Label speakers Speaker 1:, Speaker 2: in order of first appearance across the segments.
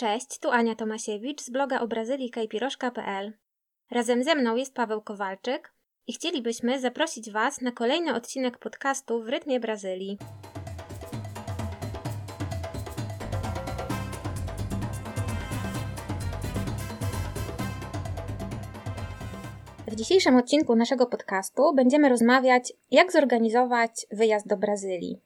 Speaker 1: Cześć, tu Ania Tomasiewicz z bloga o Brazylii kajpiroszka.pl. Razem ze mną jest Paweł Kowalczyk i chcielibyśmy zaprosić Was na kolejny odcinek podcastu w rytmie Brazylii. W dzisiejszym odcinku naszego podcastu będziemy rozmawiać, jak zorganizować wyjazd do Brazylii.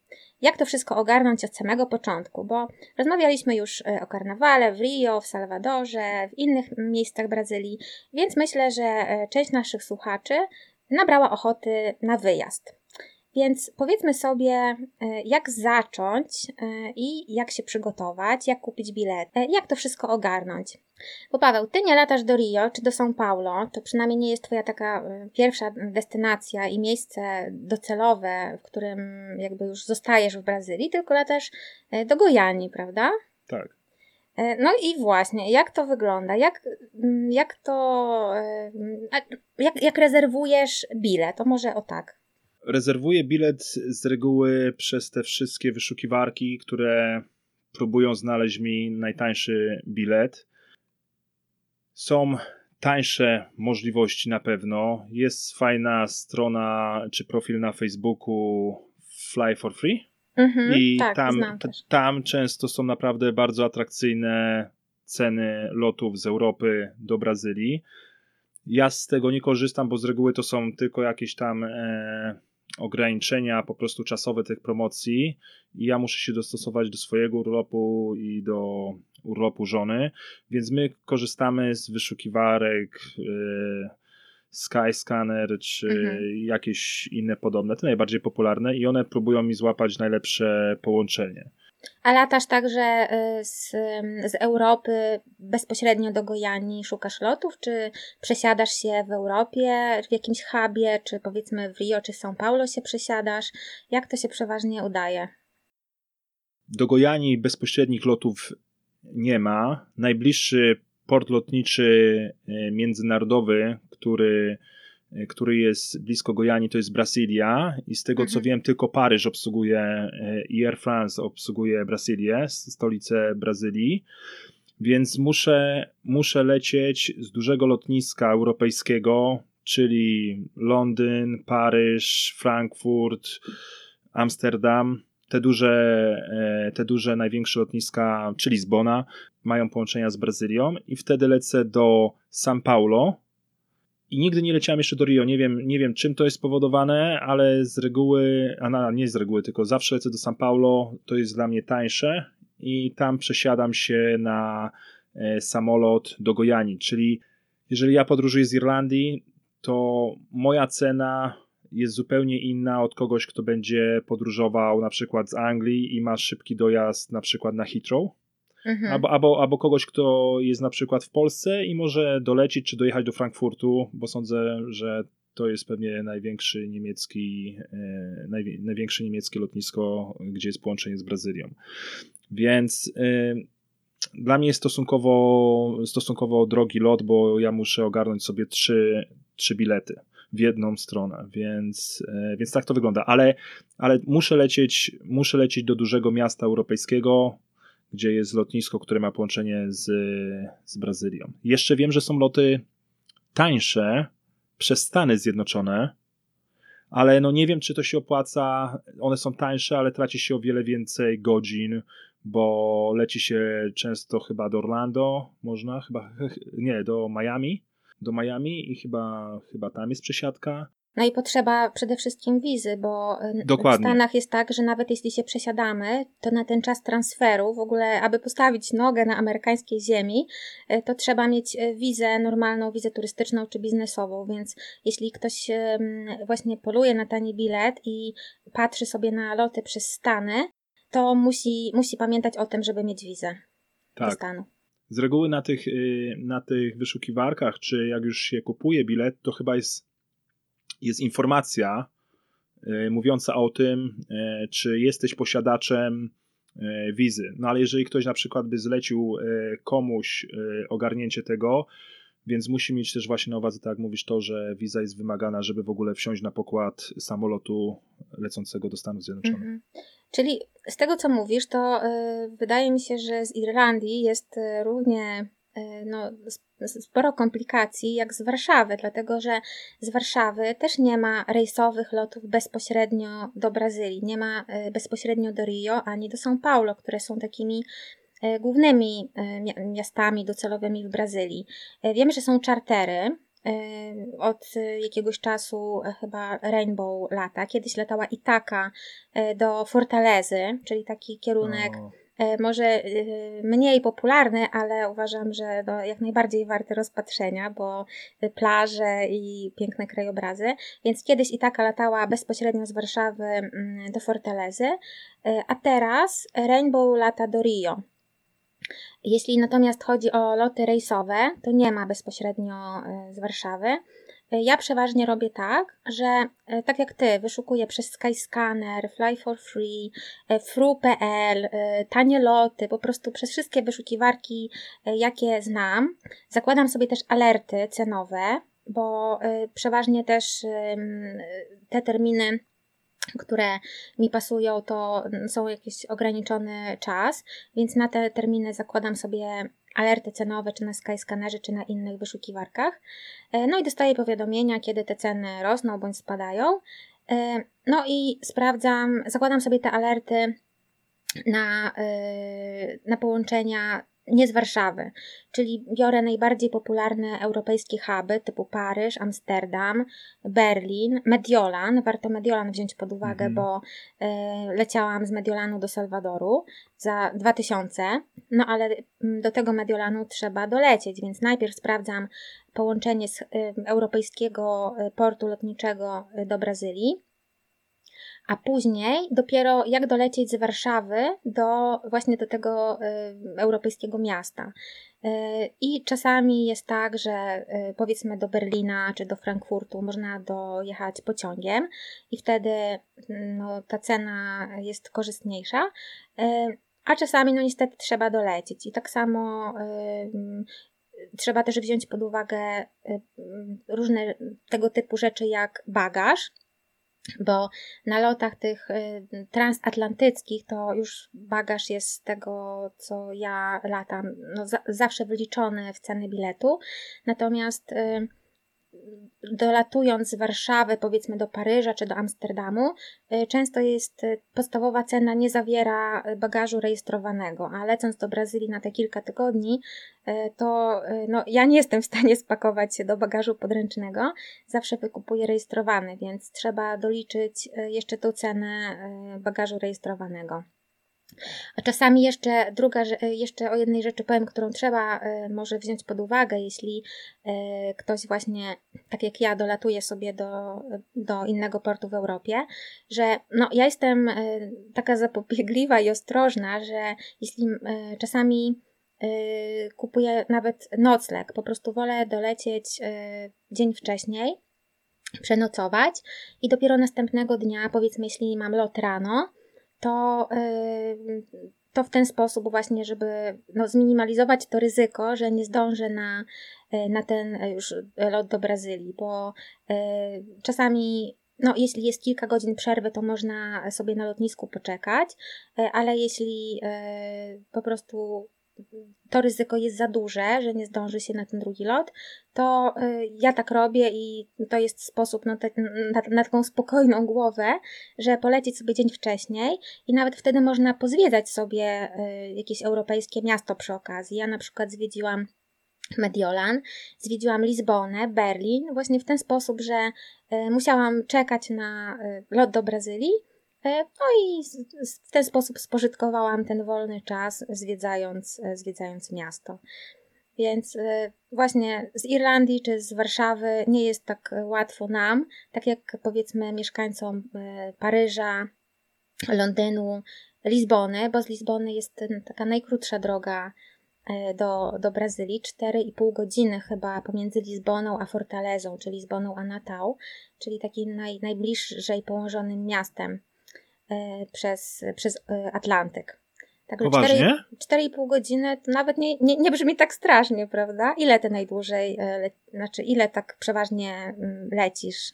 Speaker 1: Jak to wszystko ogarnąć od samego początku, bo rozmawialiśmy już e, o karnawale w Rio, w Salwadorze, w innych miejscach Brazylii, więc myślę, że e, część naszych słuchaczy nabrała ochoty na wyjazd. Więc powiedzmy sobie, e, jak zacząć i jak się przygotować, jak kupić bilet, jak to wszystko ogarnąć. Bo Paweł, ty nie latasz do Rio czy do São Paulo, to przynajmniej nie jest twoja taka pierwsza destynacja i miejsce docelowe, w którym jakby już zostajesz w Brazylii, tylko latasz do Gojani, prawda?
Speaker 2: Tak.
Speaker 1: No i właśnie, jak to wygląda? Jak, mm, jak to. Jak, jak rezerwujesz bilet? To może o tak.
Speaker 2: Rezerwuję bilet z reguły przez te wszystkie wyszukiwarki, które próbują znaleźć mi najtańszy bilet. Są tańsze możliwości na pewno. Jest fajna strona czy profil na Facebooku Fly for Free.
Speaker 1: Mhm,
Speaker 2: I
Speaker 1: tak,
Speaker 2: tam,
Speaker 1: tam
Speaker 2: często są naprawdę bardzo atrakcyjne ceny lotów z Europy do Brazylii. Ja z tego nie korzystam, bo z reguły to są tylko jakieś tam e, ograniczenia po prostu czasowe tych promocji i ja muszę się dostosować do swojego urlopu i do urlopu żony, więc my korzystamy z wyszukiwarek yy, Skyscanner czy mhm. jakieś inne podobne, te najbardziej popularne i one próbują mi złapać najlepsze połączenie.
Speaker 1: A latasz także y, z, z Europy bezpośrednio do Gojani, szukasz lotów, czy przesiadasz się w Europie, w jakimś hubie, czy powiedzmy w Rio czy São Paulo się przesiadasz? Jak to się przeważnie udaje?
Speaker 2: Do Gojani bezpośrednich lotów nie ma. Najbliższy port lotniczy e, międzynarodowy, który, który jest blisko Gojani, to jest Brazylia i z tego mhm. co wiem, tylko Paryż obsługuje e, i Air France obsługuje Brazylię, stolicę Brazylii. Więc muszę, muszę lecieć z dużego lotniska europejskiego, czyli Londyn, Paryż, Frankfurt, Amsterdam te duże, e, te duże największe lotniska, czy Lizbona, mają połączenia z Brazylią i wtedy lecę do São Paulo i nigdy nie leciałem jeszcze do Rio. Nie wiem, nie wiem czym to jest spowodowane, ale z reguły, a na, nie z reguły, tylko zawsze lecę do São Paulo, to jest dla mnie tańsze i tam przesiadam się na e, samolot do Gojani, czyli jeżeli ja podróżuję z Irlandii, to moja cena jest zupełnie inna od kogoś, kto będzie podróżował na przykład z Anglii i ma szybki dojazd na przykład na Heathrow. Mhm. Albo, albo, albo kogoś, kto jest na przykład w Polsce i może dolecieć czy dojechać do Frankfurtu, bo sądzę, że to jest pewnie największy niemiecki, e, najwi, największe niemieckie lotnisko, gdzie jest połączenie z Brazylią. Więc e, dla mnie jest stosunkowo, stosunkowo drogi lot, bo ja muszę ogarnąć sobie trzy, trzy bilety w jedną stronę, więc, e, więc tak to wygląda. Ale, ale muszę, lecieć, muszę lecieć do dużego miasta europejskiego, gdzie jest lotnisko, które ma połączenie z, z Brazylią. Jeszcze wiem, że są loty tańsze przez Stany Zjednoczone, ale no nie wiem, czy to się opłaca. One są tańsze, ale traci się o wiele więcej godzin, bo leci się często chyba do Orlando, można, chyba, nie, do Miami do Miami i chyba, chyba tam jest przesiadka.
Speaker 1: No i potrzeba przede wszystkim wizy, bo Dokładnie. w Stanach jest tak, że nawet jeśli się przesiadamy, to na ten czas transferu, w ogóle, aby postawić nogę na amerykańskiej ziemi, e, to trzeba mieć e, wizę, normalną wizę turystyczną czy biznesową, więc jeśli ktoś właśnie poluje na tani bilet i patrzy sobie na loty przez Stany, to musi, musi pamiętać o tym, żeby mieć wizę tak. do Stanu
Speaker 2: z reguły na tych, y, na tych wyszukiwarkach, czy jak już się kupuje bilet, to chyba jest, jest informacja y, mówiąca o tym, y, czy jesteś posiadaczem wizy. No ale jeżeli ktoś na przykład by zlecił komuś ogarnięcie tego, więc musi mieć też właśnie na uwadze, tak jak mówisz, to, że wiza jest wymagana, żeby w ogóle wsiąść na pokład samolotu lecącego do Stanów Zjednoczonych. Mhm.
Speaker 1: Czyli z tego, co mówisz, to wydaje mi się, że z Irlandii jest równie no, sporo komplikacji jak z Warszawy, dlatego że z Warszawy też nie ma rejsowych lotów bezpośrednio do Brazylii, nie ma bezpośrednio do Rio ani do São Paulo, które są takimi głównymi miastami docelowymi w Brazylii. Wiemy, że są czartery, od jakiegoś czasu e, chyba Rainbow lata. Kiedyś latała Itaka e, do Fortalezy, czyli taki kierunek no. Może mniej popularny, ale uważam, że no, jak najbardziej warty rozpatrzenia, bo plaże i piękne krajobrazy. Więc kiedyś Itaka latała bezpośrednio z Warszawy mm, do Fortalezy, a teraz Rainbow lata do Rio. Jeśli natomiast chodzi o loty rejsowe, to nie ma bezpośrednio e, z Warszawy. E, ja przeważnie robię tak, że e, tak jak ty, wyszukuję przez Skyscanner, Fly for Free, fru.pl, tanie loty, po prostu przez wszystkie wyszukiwarki, jakie znam. Zakładam sobie też alerty cenowe, bo przeważnie też te terminy które mi pasują, to są jakiś ograniczony czas, więc na te terminy zakładam sobie alerty cenowe, czy na Skyscannerze, czy na innych wyszukiwarkach. E, no i dostaję powiadomienia, kiedy te ceny rosną bądź spadają. E, no i sprawdzam, zakładam sobie te alerty na, e, na połączenia nie z Warszawy, czyli biorę najbardziej popularne europejskie huby typu Paryż, Amsterdam, Berlin, Mediolan. Warto Mediolan wziąć pod uwagę, mhm. bo y, leciałam z Mediolanu do Salwadoru za 2000, no ale mm, do tego Mediolanu trzeba dolecieć, więc najpierw sprawdzam połączenie z y, europejskiego e, portu lotniczego do Brazylii a później dopiero jak dolecieć z Warszawy do właśnie do tego y, europejskiego miasta. Y, I czasami jest tak, że y, powiedzmy do Berlina czy do Frankfurtu można dojechać pociągiem i wtedy no, ta cena jest korzystniejsza. A czasami, no niestety, trzeba dolecieć. I tak samo trzeba też wziąć pod uwagę różne tego typu rzeczy jak bagaż bo na lotach tych y, transatlantyckich to już bagaż jest z tego, co ja latam, no za, zawsze wyliczony w ceny biletu. Natomiast y, dolatując z Warszawy, powiedzmy do Paryża czy do Amsterdamu, y, często jest y, podstawowa cena nie zawiera y, bagażu rejestrowanego, a lecąc do Brazylii na te kilka tygodni, to no, ja nie jestem w stanie spakować się do bagażu podręcznego, zawsze wykupuję rejestrowany, więc trzeba doliczyć jeszcze tą cenę bagażu rejestrowanego. A czasami jeszcze druga, jeszcze o jednej rzeczy powiem, którą trzeba e, może wziąć pod uwagę, jeśli e, ktoś właśnie, tak jak ja, dolatuje sobie do, do innego portu w Europie, że no, ja jestem e, taka zapobiegliwa i ostrożna, że jeśli czasami kupuję nawet nocleg, po prostu wolę dolecieć dzień wcześniej, przenocować i dopiero następnego dnia, powiedzmy, jeśli mam lot rano, to, to w ten sposób właśnie, żeby no, zminimalizować to ryzyko, że nie zdążę na, y, na ten już lot do Brazylii, bo y, czasami no, jeśli jest kilka godzin przerwy, to można sobie na lotnisku poczekać, y, ale jeśli po prostu to ryzyko jest za duże, że nie zdąży się na ten drugi lot, to y, ja tak robię i to jest sposób na, te, na, na taką spokojną głowę, że polecieć sobie dzień wcześniej i nawet wtedy można pozwiedzać sobie y, jakieś europejskie miasto przy okazji. Ja na przykład zwiedziłam Mediolan, zwiedziłam Lizbonę, Berlin, właśnie w ten sposób, że y, musiałam czekać na lot do Brazylii, no i w ten sposób spożytkowałam ten wolny czas, zwiedzając, e, zwiedzając miasto. Więc e, właśnie z Irlandii czy z Warszawy nie jest tak łatwo nam, tak jak powiedzmy mieszkańcom Paryża, Londynu, Lizbony, bo z Lizbony jest taka najkrótsza droga do, do Brazylii, 4,5 godziny chyba pomiędzy Lizboną a Fortalezą, czy Lizboną a Natal, czyli takim naj, najbliżej położonym miastem E, przez, przez e, Atlantyk.
Speaker 2: Także Poważnie?
Speaker 1: 4,5 godziny to nawet nie, nie, nie brzmi tak strasznie, prawda? Ile ty najdłużej, le, znaczy ile tak przeważnie mm, lecisz?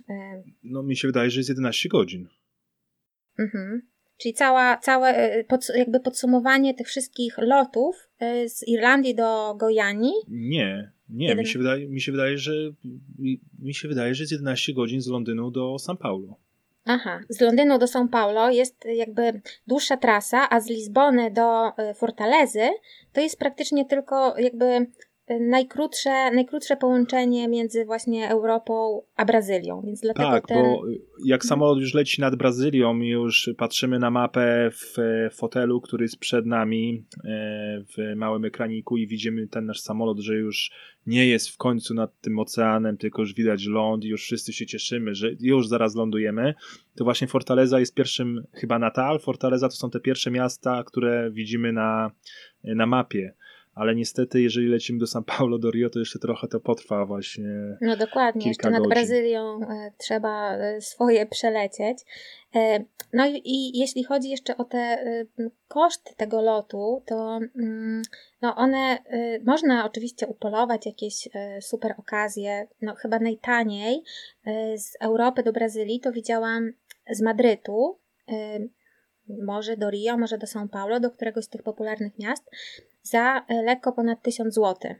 Speaker 2: No mi się wydaje, że jest 11 godzin.
Speaker 1: Mhm. Czyli cała, całe pod, jakby podsumowanie tych wszystkich lotów z Irlandii do Gojani?
Speaker 2: Nie, nie, Jeden... mi, się wydaje, mi, się wydaje, że, mi, mi się wydaje, że jest 11 godzin z Londynu do São Paulo.
Speaker 1: Aha, z Londynu do São Paulo jest jakby dłuższa trasa, a z Lizbony do y, Fortalezy to jest praktycznie tylko jakby najkrótsze, najkrótsze połączenie między właśnie Europą a Brazylią, więc dlatego
Speaker 2: Tak,
Speaker 1: ten...
Speaker 2: bo jak samolot już leci nad Brazylią i już patrzymy na mapę w fotelu, który jest przed nami e, w małym ekraniku i widzimy ten nasz samolot, że już nie jest w końcu nad tym oceanem, tylko już widać ląd i już wszyscy się cieszymy, że już zaraz lądujemy, to właśnie Fortaleza jest pierwszym, chyba Natal, Fortaleza to są te pierwsze miasta, które widzimy na, na mapie ale niestety, jeżeli lecimy do São Paulo, do Rio, to jeszcze trochę to potrwa właśnie.
Speaker 1: No dokładnie, jeszcze nad Brazylią e, trzeba e, swoje przelecieć. E, no i, i, jeśli chodzi jeszcze o te koszty tego lotu, to mm, no one, można oczywiście upolować jakieś super okazje. No chyba najtaniej z Europy do Brazylii to widziałam z Madrytu, może do Rio, może do São Paulo, do któregoś z tych popularnych miast za e, lekko ponad 1000 zł.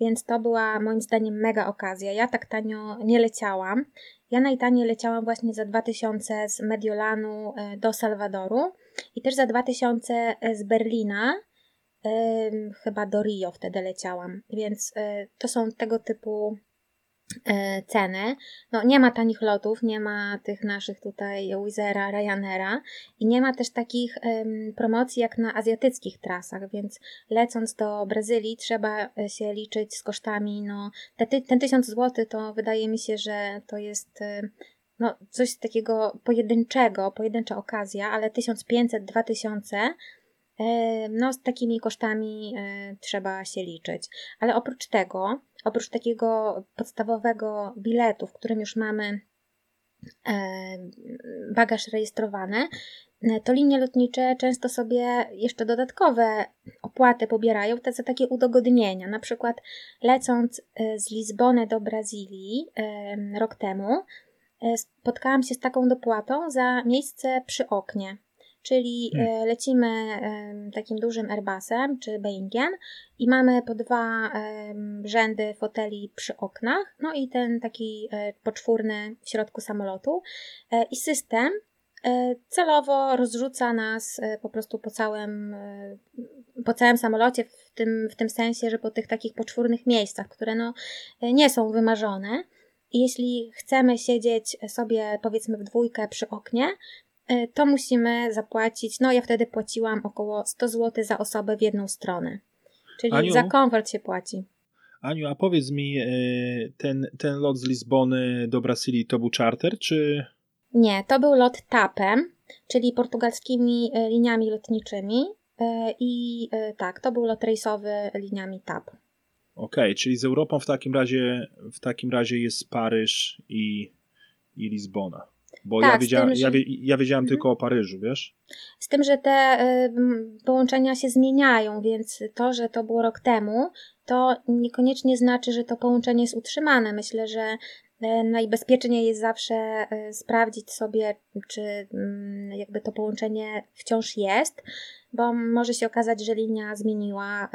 Speaker 1: Więc to była moim zdaniem mega okazja. Ja tak tanio nie leciałam. Ja najtaniej leciałam właśnie za 2000 z Mediolanu e, do Salwadoru i też za 2000 z Berlina chyba do Rio wtedy leciałam. Więc e, to są tego typu E, ceny. No, nie ma tanich lotów, nie ma tych naszych tutaj Wizera, Ryanaira i nie ma też takich um, promocji jak na azjatyckich trasach, więc lecąc do Brazylii trzeba e, się liczyć z kosztami. No, te, ten 1000 zł to wydaje mi się, że to jest e, no, coś takiego pojedynczego, pojedyncza okazja, ale 1500-2000 no, z takimi kosztami trzeba się liczyć. Ale oprócz tego, oprócz takiego podstawowego biletu, w którym już mamy bagaż rejestrowany, to linie lotnicze często sobie jeszcze dodatkowe opłaty pobierają za takie udogodnienia. Na przykład lecąc z Lizbony do Brazylii rok temu, spotkałam się z taką dopłatą za miejsce przy oknie czyli hmm. e, lecimy takim dużym Airbusem czy Boeingiem i mamy po dwa rzędy foteli przy oknach, no i ten taki e, poczwórny w środku samolotu e, i system celowo rozrzuca nas po prostu po całym, po całym samolocie, w tym, w tym sensie, że po tych takich poczwórnych miejscach, które no, nie są wymarzone. I jeśli chcemy siedzieć sobie powiedzmy w dwójkę przy oknie, E, to musimy zapłacić. No, ja wtedy płaciłam około 100 zł za osobę w jedną stronę. Czyli Aniu, za komfort się płaci.
Speaker 2: Aniu, a powiedz mi, e, ten, ten lot z Lizbony do Brazylii to był charter, czy.
Speaker 1: Nie, to był lot TAPem, czyli portugalskimi e, liniami lotniczymi. I tak, to był lot rejsowy liniami TAP. Okej,
Speaker 2: okay, czyli z Europą w takim razie w takim razie jest Paryż i, i Lizbona. Bo tak, ja, wiedziałam, tym, że... ja, ja wiedziałam mhm. tylko o Paryżu, wiesz?
Speaker 1: Z tym, że te y, połączenia się zmieniają, więc to, że to było rok temu, to niekoniecznie znaczy, że to połączenie jest utrzymane. Myślę, że y, najbezpieczniej jest zawsze y, sprawdzić sobie, czy mm, jakby to połączenie wciąż jest, bo może się okazać, że linia zmieniła,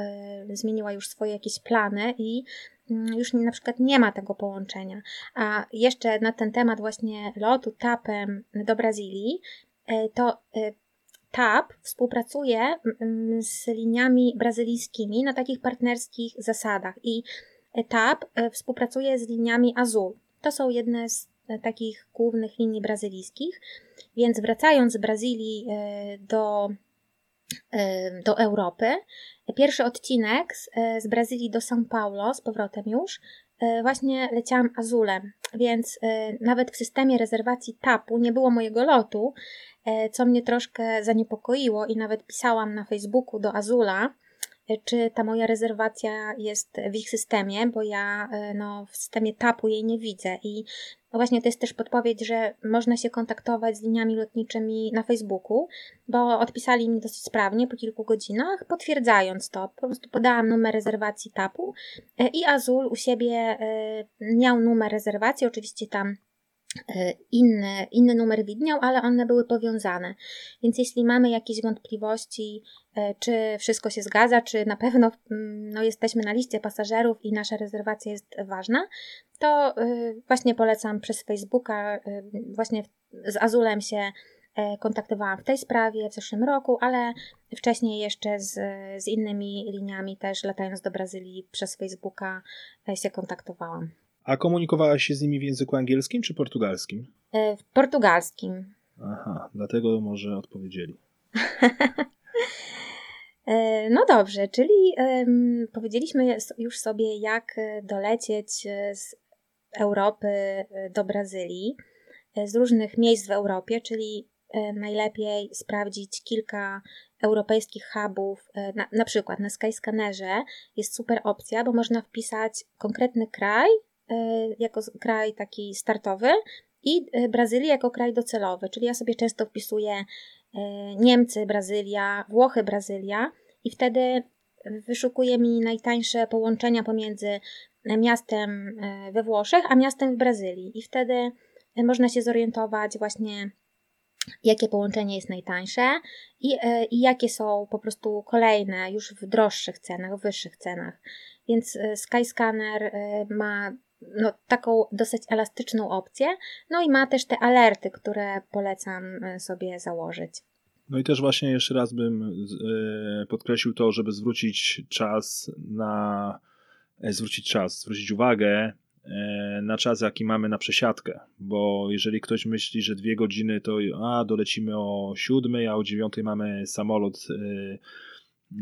Speaker 1: zmieniła już swoje jakieś plany i już na przykład nie ma tego połączenia. A jeszcze na ten temat właśnie lotu TAPem do Brazylii, e, to e, TAP współpracuje mm, z liniami brazylijskimi na takich partnerskich zasadach i e, TAP współpracuje z liniami Azul. To są jedne z takich głównych linii brazylijskich, więc wracając z Brazylii do do Europy. Pierwszy odcinek z, z Brazylii do São Paulo, z powrotem już, e, właśnie leciałam Azulem, więc e, nawet w systemie rezerwacji TAP-u nie było mojego lotu, e, co mnie troszkę zaniepokoiło i nawet pisałam na Facebooku do Azula, czy ta moja rezerwacja jest w ich systemie, bo ja no, w systemie TAP-u jej nie widzę. I no właśnie to jest też podpowiedź, że można się kontaktować z liniami lotniczymi na Facebooku, bo odpisali mi dosyć sprawnie po kilku godzinach, potwierdzając to. Po prostu podałam numer rezerwacji TAP-u i Azul u siebie miał numer rezerwacji, oczywiście tam E, inny, inny numer widniał, ale one były powiązane. Więc jeśli mamy jakieś wątpliwości, e, czy wszystko się zgadza, czy na pewno mm, no, jesteśmy na liście pasażerów i nasza rezerwacja jest ważna, to e, właśnie polecam przez Facebooka, właśnie z Azulem się kontaktowałam w tej sprawie w zeszłym roku, ale wcześniej jeszcze z, z innymi liniami też latając do Brazylii przez Facebooka się kontaktowałam.
Speaker 2: A komunikowałaś się z nimi w języku angielskim czy portugalskim?
Speaker 1: E, w portugalskim.
Speaker 2: Aha, dlatego może odpowiedzieli.
Speaker 1: E, no dobrze, czyli um, powiedzieliśmy już sobie, jak dolecieć z Europy do Brazylii, z różnych miejsc w Europie, czyli najlepiej sprawdzić kilka europejskich hubów, na, na przykład na Skyscannerze jest super opcja, bo można wpisać konkretny kraj E, jako kraj taki startowy i e, Brazylię jako kraj docelowy. Czyli ja sobie często wpisuję e, Niemcy, Brazylia, Włochy, Brazylia i wtedy wyszukuje mi najtańsze połączenia pomiędzy miastem we Włoszech, a miastem w Brazylii. I wtedy można się zorientować właśnie, jakie połączenie jest najtańsze i, i jakie są po prostu kolejne już w droższych cenach, w wyższych cenach. Więc Skyscanner ma no, taką dosyć elastyczną opcję. No i ma też te alerty, które polecam e, sobie założyć.
Speaker 2: No i też właśnie jeszcze raz bym e, podkreślił to, żeby zwrócić czas na e, zwrócić czas, zwrócić uwagę na czas, jaki mamy na przesiadkę, bo jeżeli ktoś myśli, że dwie godziny to a, dolecimy o siódmej, a o dziewiątej mamy samolot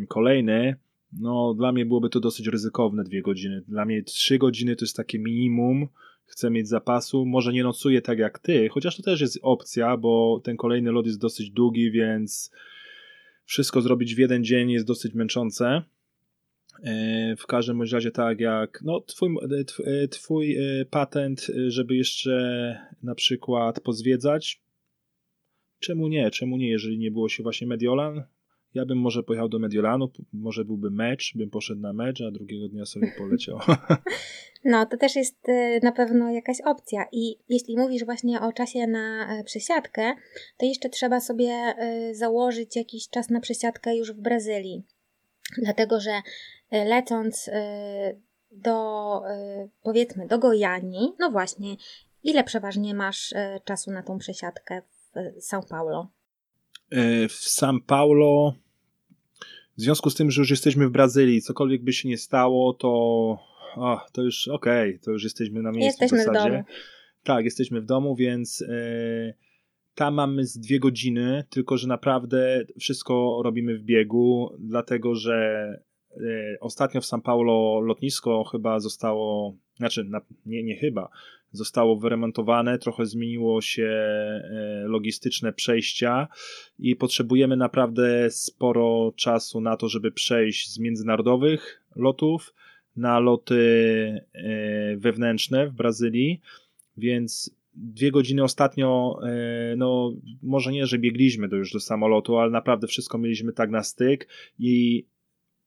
Speaker 2: kolejny, no, dla mnie byłoby to dosyć ryzykowne dwie godziny. Dla mnie trzy godziny to jest takie minimum. Chcę mieć zapasu. Może nie nocuję tak jak ty, chociaż to też jest opcja, bo ten kolejny lot jest dosyć długi, więc wszystko zrobić w jeden dzień jest dosyć męczące. E, w każdym razie tak jak no, twój, e, e, twój patent, żeby jeszcze na przykład pozwiedzać. Czemu nie? Czemu nie, jeżeli nie było się właśnie Mediolan? Ja bym może pojechał do Mediolanu, może byłby mecz, bym poszedł na mecz, a drugiego dnia sobie poleciał.
Speaker 1: No, to też jest y, na pewno jakaś opcja. I jeśli mówisz właśnie o czasie na e, przesiadkę, to jeszcze trzeba sobie y, założyć jakiś czas na przesiadkę już w Brazylii. Dlatego, że y, lecąc do, powiedzmy, do Gojani, no właśnie, ile przeważnie masz czasu na tą przesiadkę w São Paulo?
Speaker 2: W São Paulo w związku z tym, że już jesteśmy w Brazylii, cokolwiek by się nie stało, to, to już okej, okay, to już jesteśmy na miejscu
Speaker 1: jesteśmy w zasadzie. W domu.
Speaker 2: Tak, jesteśmy w domu, więc yy, tam mamy z dwie godziny, tylko że naprawdę wszystko robimy w biegu, dlatego że yy, ostatnio w São Paulo lotnisko chyba zostało, znaczy na, nie, nie chyba, zostało wyremontowane, trochę zmieniło się e, logistyczne przejścia i potrzebujemy naprawdę sporo czasu na to, żeby przejść z międzynarodowych lotów na loty e, wewnętrzne w Brazylii, więc dwie godziny ostatnio, e, no może nie, że biegliśmy do już do samolotu, ale naprawdę wszystko mieliśmy tak na styk i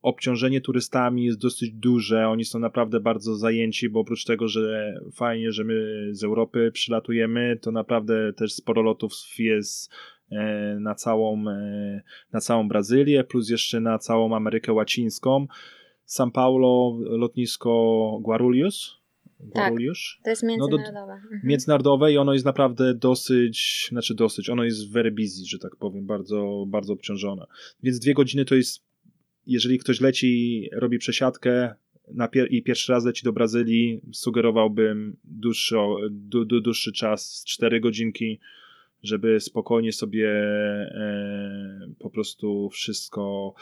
Speaker 2: obciążenie turystami jest dosyć duże, oni są naprawdę bardzo zajęci, bo oprócz tego, że fajnie, że my z Europy przylatujemy, to naprawdę też sporo lotów jest e, na całą, e, na całą Brazylię, plus jeszcze na całą Amerykę Łacińską. São Paulo, lotnisko Guarulhos,
Speaker 1: Guarulhos. Tak, to jest międzynarodowe. No do,
Speaker 2: mhm. Międzynarodowe i ono jest naprawdę dosyć, znaczy dosyć, ono jest very busy, że tak powiem, bardzo, bardzo obciążone. Więc dwie godziny to jest jeżeli ktoś leci, robi przesiadkę pier i pierwszy raz leci do Brazylii, sugerowałbym dłuższy, dłuższy czas, 4 godzinki, żeby spokojnie sobie e, po prostu wszystko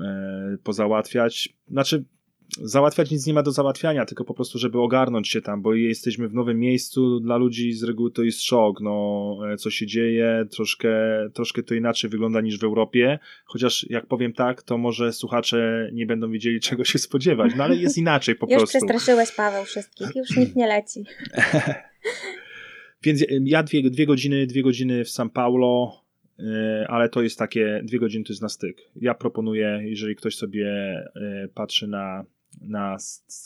Speaker 2: e, pozałatwiać. Znaczy, załatwiać nic nie ma do załatwiania, tylko po prostu, żeby ogarnąć się tam, bo jesteśmy w nowym miejscu, dla ludzi z reguły to jest szok, no, e, co się dzieje, troszkę, troszkę to inaczej wygląda niż w Europie, chociaż jak powiem tak, to może słuchacze nie będą wiedzieli czego się spodziewać, no ale jest inaczej po
Speaker 1: już
Speaker 2: prostu.
Speaker 1: Już przestraszyłeś Paweł wszystkich, już nikt nie leci.
Speaker 2: Więc ja dwie, dwie godziny, dwie godziny w São Paulo, e, ale to jest takie, dwie godziny to jest na styk. Ja proponuję, jeżeli ktoś sobie e, patrzy na, na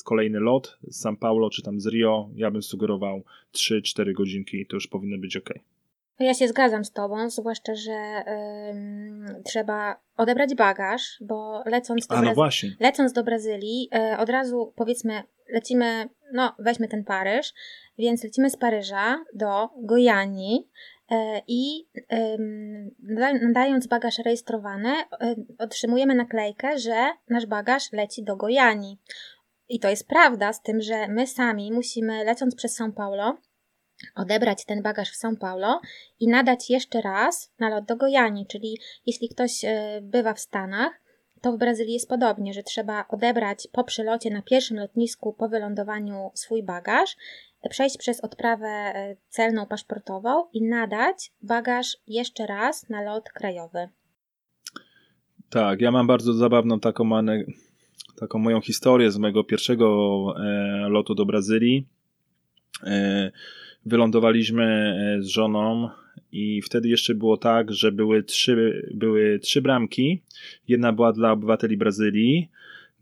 Speaker 2: kolejny lot z São Paulo czy tam z Rio, ja bym sugerował 3-4 godzinki i to już powinno być ok.
Speaker 1: Ja się zgadzam z Tobą, zwłaszcza, że trzeba odebrać bagaż, bo lecąc do,
Speaker 2: A, no
Speaker 1: Brazy- lecąc do Brazylii, y, od razu powiedzmy, lecimy, no weźmy ten Paryż, więc lecimy z Paryża do Gojani e, i nadając bagaż rejestrowany, e, otrzymujemy naklejkę, że nasz bagaż leci do Gojani. I to jest prawda, z tym, że my sami musimy, lecąc przez São Paulo, odebrać ten bagaż w São Paulo i nadać jeszcze raz na lot do Gojani, czyli jeśli ktoś e, bywa w Stanach, to w Brazylii jest podobnie, że trzeba odebrać po przylocie na pierwszym lotnisku po wylądowaniu swój bagaż przejść przez odprawę e, celną paszportową i nadać bagaż jeszcze raz na lot krajowy.
Speaker 2: Tak, ja mam bardzo zabawną taką, taką moją historię z mojego pierwszego e, lotu do Brazylii. E, wylądowaliśmy e, z żoną i wtedy jeszcze było tak, że były trzy, były trzy bramki. Jedna była dla obywateli Brazylii,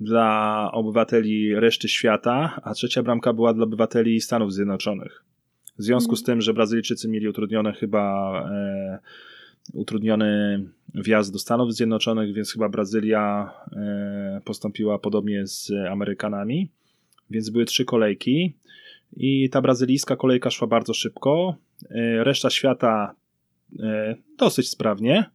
Speaker 2: dla obywateli reszty świata, a trzecia bramka była dla obywateli Stanów Zjednoczonych. W związku z mhm. tym, że Brazylijczycy mieli utrudnione chyba e, utrudniony wjazd do Stanów Zjednoczonych, więc chyba Brazylia e, postąpiła podobnie z Amerykanami. Więc były trzy kolejki i ta brazylijska kolejka szła bardzo szybko. E, reszta świata e, dosyć sprawnie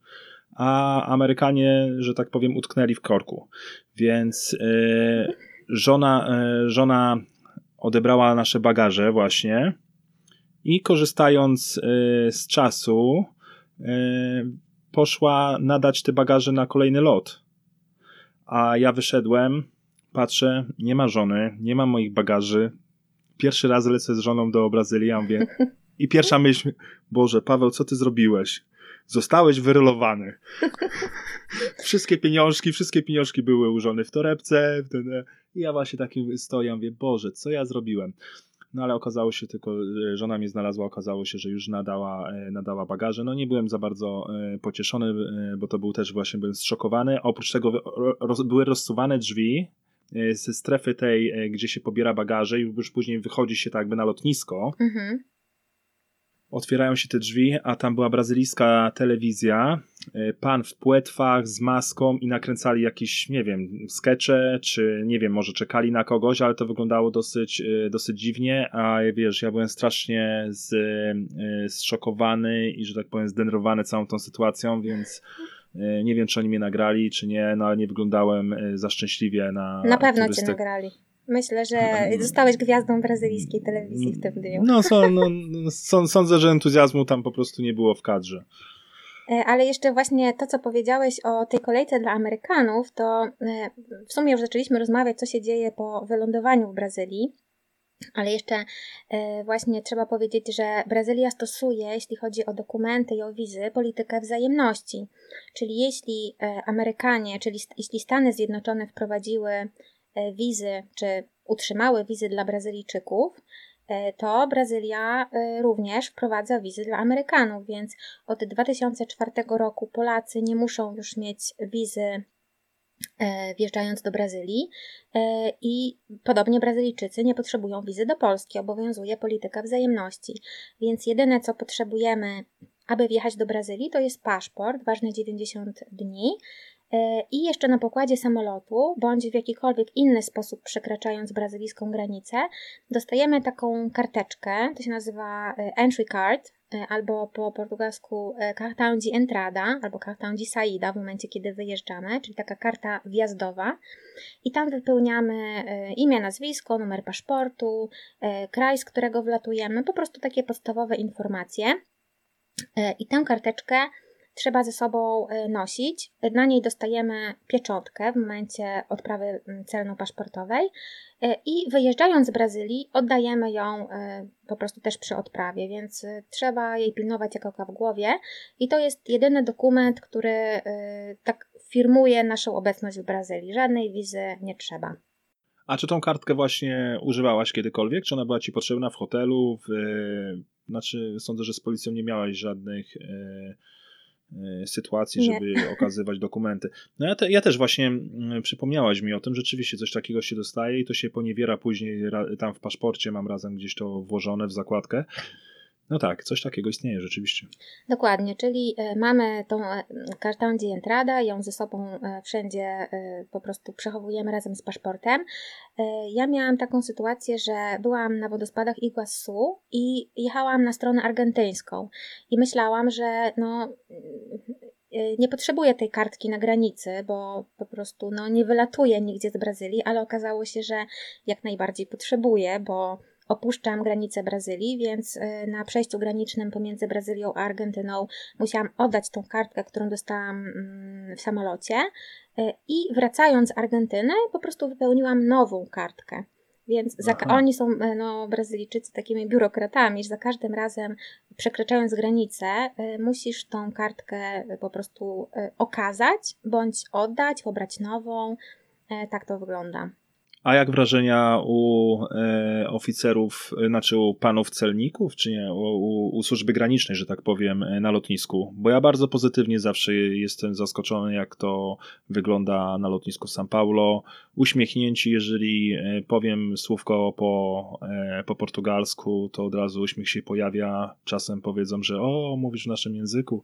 Speaker 2: a Amerykanie, że tak powiem, utknęli w korku. Więc e, żona, e, żona odebrała nasze bagaże właśnie i korzystając e, z czasu poszła nadać te bagaże na kolejny lot. A ja wyszedłem, patrzę, nie ma żony, nie ma moich bagaży. Pierwszy raz lecę z żoną do Brazylii, ja mówię, i pierwsza myśl, Boże, Paweł, co ty zrobiłeś? Zostałeś wyrolowany. wszystkie pieniążki, wszystkie pieniążki były ułożone w torebce. I ja właśnie takim stoję, mówię, Boże, co ja zrobiłem? No ale okazało się tylko, żona mnie znalazła, okazało się, że już nadała, e, nadała bagaże. No nie byłem za bardzo e, pocieszony, e, bo to był też właśnie, byłem zszokowany. Oprócz tego roz, były rozsuwane drzwi ze strefy tej, gdzie się pobiera bagaże i już później wychodzi się tak jakby na lotnisko. Mhm otwierają się te drzwi, a tam była brazylijska telewizja, e, pan w płetwach z maską i nakręcali jakieś, nie wiem, skecze, czy nie wiem, może czekali na kogoś, ale to wyglądało dosyć, e, dosyć dziwnie, a wiesz, ja byłem strasznie z, e, zszokowany i, że tak powiem, zdenerwowany całą tą sytuacją, więc nie wiem, czy oni mnie nagrali, czy nie, no ale nie wyglądałem za szczęśliwie na
Speaker 1: Na pewno turystę. cię nagrali. Myślę, że zostałeś gwiazdą brazylijskiej telewizji w tym dniu.
Speaker 2: No, so, no, no sądzę, że entuzjazmu tam po prostu nie było w kadrze.
Speaker 1: E, ale jeszcze właśnie to, co powiedziałeś o tej kolejce dla Amerykanów, to e, w sumie już zaczęliśmy rozmawiać, co się dzieje po wylądowaniu w Brazylii. Ale jeszcze e, właśnie trzeba powiedzieć, że Brazylia stosuje, jeśli chodzi o dokumenty i o wizy, politykę wzajemności. Czyli jeśli Amerykanie, czyli jeśli Stany Zjednoczone wprowadziły wizy, czy utrzymały wizy dla Brazylijczyków, e, to Brazylia e, również wprowadza wizy dla Amerykanów, więc od 2004 roku Polacy nie muszą już mieć wizy wjeżdżając do Brazylii i podobnie Brazylijczycy nie potrzebują wizy do Polski, obowiązuje polityka wzajemności. Więc jedyne co potrzebujemy, aby wjechać do Brazylii, to jest paszport ważny 90 dni E, i jeszcze na pokładzie samolotu, bądź w jakikolwiek inny sposób przekraczając brazylijską granicę, dostajemy taką karteczkę, to się nazywa e, entry card, e, albo po portugalsku cartão de entrada, albo cartão de saída w momencie, kiedy wyjeżdżamy, czyli taka karta wjazdowa. I tam wypełniamy imię, nazwisko, numer paszportu, kraj, z którego wlatujemy, po prostu takie podstawowe informacje. I tę karteczkę trzeba ze sobą e, nosić. Na niej dostajemy pieczątkę w momencie odprawy celno-paszportowej i wyjeżdżając z Brazylii oddajemy ją po prostu też przy odprawie, więc trzeba jej pilnować jak oka w głowie i to jest jedyny dokument, który tak firmuje naszą obecność w Brazylii. Żadnej wizy nie trzeba.
Speaker 2: A czy tą kartkę właśnie używałaś kiedykolwiek? Czy ona była ci potrzebna w hotelu? W, znaczy, sądzę, że z policją nie miałaś żadnych e, e, sytuacji, żeby nie. okazywać dokumenty. No ja, te, ja też właśnie mm, przypomniałaś mi o tym, rzeczywiście coś takiego się dostaje i to się poniewiera później tam w paszporcie, mam razem gdzieś to włożone w zakładkę. No tak, coś takiego istnieje rzeczywiście.
Speaker 1: Dokładnie, czyli e, mamy tą kartę di entrada, ją ze sobą e, wszędzie e, po prostu przechowujemy razem z paszportem. Ja miałam taką sytuację, że byłam na wodospadach Iguazu i jechałam na stronę argentyńską i myślałam, że no nie potrzebuję tej kartki na granicy, bo po prostu no, nie wylatuję nigdzie z Brazylii, ale okazało się, że jak najbardziej potrzebuję, bo opuszczam granicę Brazylii, więc y, na przejściu granicznym pomiędzy Brazylią a Argentyną musiałam oddać tą kartkę, którą dostałam mm, w samolocie y, i wracając z Argentyny po prostu wypełniłam nową kartkę. Więc za, oni są, y, no, Brazylijczycy, takimi biurokratami, że za każdym razem przekraczając granicę, musisz tą kartkę po prostu okazać, bądź oddać, pobrać nową. Tak to wygląda.
Speaker 2: A jak wrażenia u e, oficerów, e, znaczy u panów celników, czy nie, u, u, służby granicznej, że tak powiem, e, na lotnisku? Bo ja bardzo pozytywnie zawsze jestem zaskoczony, jak to wygląda na lotnisku São Paulo. Uśmiechnięci, jeżeli e, powiem słówko po, e, po portugalsku, to od razu uśmiech się pojawia. Czasem powiedzą, że o, mówisz w naszym języku.